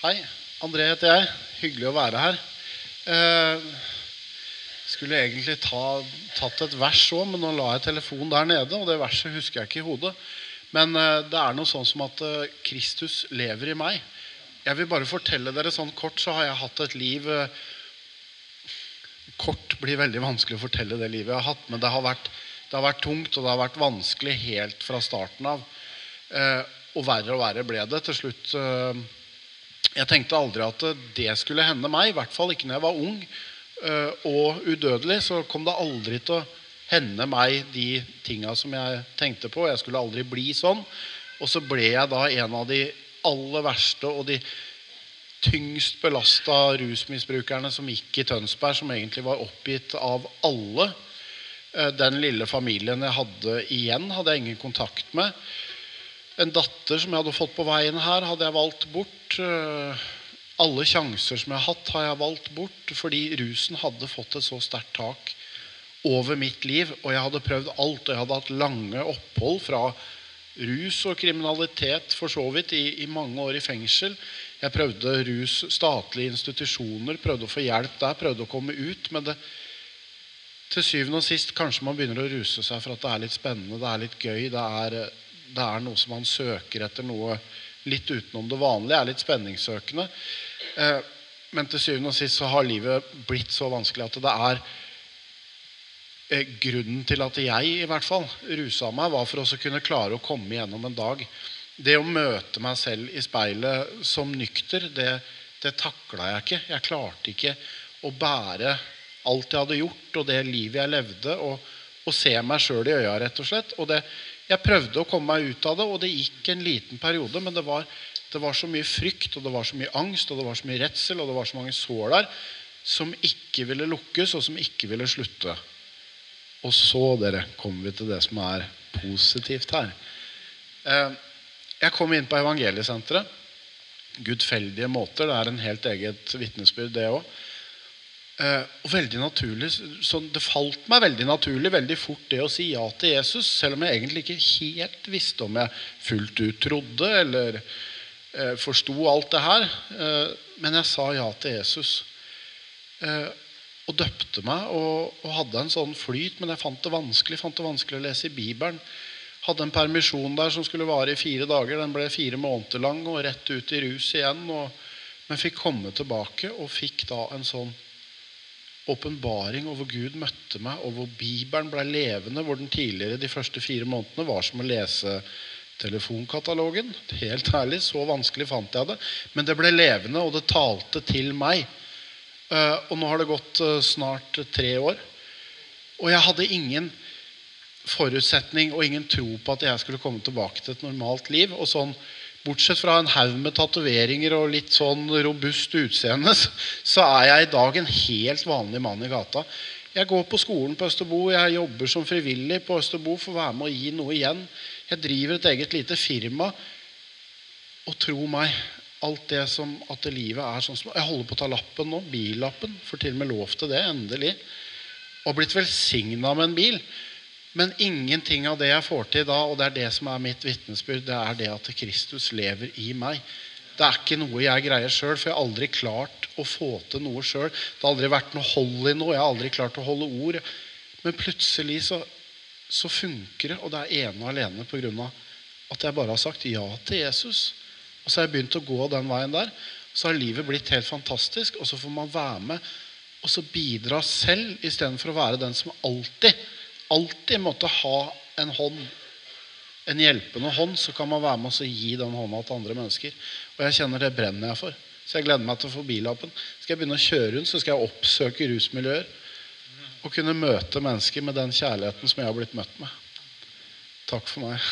Hei. André heter jeg. Hyggelig å være her. Eh, skulle egentlig ta, tatt et vers òg, men nå la jeg telefonen der nede. Og det verset husker jeg ikke i hodet. Men eh, det er noe sånn som at eh, Kristus lever i meg. Jeg vil bare fortelle dere sånn kort, så har jeg hatt et liv eh, Kort blir veldig vanskelig å fortelle det livet jeg har hatt, men det har vært, det har vært tungt, og det har vært vanskelig helt fra starten av. Eh, og verre og verre ble det til slutt. Eh, jeg tenkte aldri at det skulle hende meg, i hvert fall ikke når jeg var ung eh, og udødelig. Så kom det aldri til å hende meg de tinga som jeg tenkte på. Jeg skulle aldri bli sånn. Og så ble jeg da en av de aller verste og de tyngst belasta rusmisbrukerne som gikk i Tønsberg, som egentlig var oppgitt av alle. Eh, den lille familien jeg hadde igjen, hadde jeg ingen kontakt med. En datter som jeg hadde fått på veien her, hadde jeg valgt bort. Eh, alle sjanser som jeg har hatt, har jeg valgt bort fordi rusen hadde fått et så sterkt tak over mitt liv. Og jeg hadde prøvd alt. Og jeg hadde hatt lange opphold fra rus og kriminalitet for så vidt i, i mange år i fengsel. Jeg prøvde rus, statlige institusjoner, prøvde å få hjelp der, prøvde å komme ut. Men det, til syvende og sist kanskje man begynner å ruse seg for at det er litt spennende, det er litt gøy. Det er, det er noe som man søker etter, noe litt utenom det vanlige. er litt spenningssøkende. Eh, men til syvende og sist så har livet blitt så vanskelig at det er eh, Grunnen til at jeg i hvert fall rusa meg, var for å kunne klare å komme gjennom en dag det å møte meg selv i speilet som nykter, det, det takla jeg ikke. Jeg klarte ikke å bære alt jeg hadde gjort, og det livet jeg levde, og, og se meg sjøl i øya, rett og slett. Og det, jeg prøvde å komme meg ut av det, og det gikk en liten periode, men det var, det var så mye frykt, og det var så mye angst, og det var så mye redsel, og det var så mange sår der som ikke ville lukkes, og som ikke ville slutte. Og så, dere, kommer vi til det som er positivt her. Eh, jeg kom inn på evangeliesenteret. Gudfeldige måter. Det er en helt eget vitnesbyrd, det òg. Eh, og veldig naturlig, så Det falt meg veldig naturlig veldig fort det å si ja til Jesus, selv om jeg egentlig ikke helt visste om jeg fullt ut trodde eller eh, forsto alt det her. Eh, men jeg sa ja til Jesus. Og døpte meg og, og, hadde en sånn flyt, men jeg fant det vanskelig, fant det vanskelig å lese i Bibelen. Hadde en permisjon der som skulle vare i fire dager. Den ble fire måneder lang og rett ut i rus igjen. Og, men fikk komme tilbake og fikk da en sånn åpenbaring over Gud møtte meg, og hvor Bibelen ble levende. Hvor den tidligere de første fire månedene var som å lese telefonkatalogen. Helt ærlig, så vanskelig fant jeg det. Men det ble levende, og det talte til meg. Eh, og nå har det gått eh, snart tre år. Og jeg hadde ingen forutsetning og ingen tro på at jeg skulle komme tilbake til et normalt liv. og sånn Bortsett fra en haug med tatoveringer og litt sånn robust utseende, så er jeg i dag en helt vanlig mann i gata. Jeg går på skolen på Østerbo, jeg jobber som frivillig på Østerbo for å være med og gi noe igjen. Jeg driver et eget lite firma. Og tro meg, alt det som at livet er sånn som Jeg holder på å ta lappen nå. Billappen. Får til og med lov til det. Endelig. Og blitt velsigna med en bil. Men ingenting av det jeg får til da, og det er det som er mitt vitnesbyrd, det er det at Kristus lever i meg. Det er ikke noe jeg greier sjøl, for jeg har aldri klart å få til noe sjøl. Det har aldri vært noe hold i noe. Jeg har aldri klart å holde ord. Men plutselig så, så funker det, og det er ene og alene pga. at jeg bare har sagt ja til Jesus. Og så har jeg begynt å gå den veien der. Så har livet blitt helt fantastisk, og så får man være med og så bidra selv istedenfor å være den som alltid alltid måtte ha en hånd, en hjelpende hånd, så kan man være med og gi den hånda til andre mennesker. Og jeg kjenner det brenner jeg for. Så jeg gleder meg til å få billappen. Skal jeg begynne å kjøre rundt, så skal jeg oppsøke rusmiljøer. Og kunne møte mennesker med den kjærligheten som jeg har blitt møtt med. Takk for meg.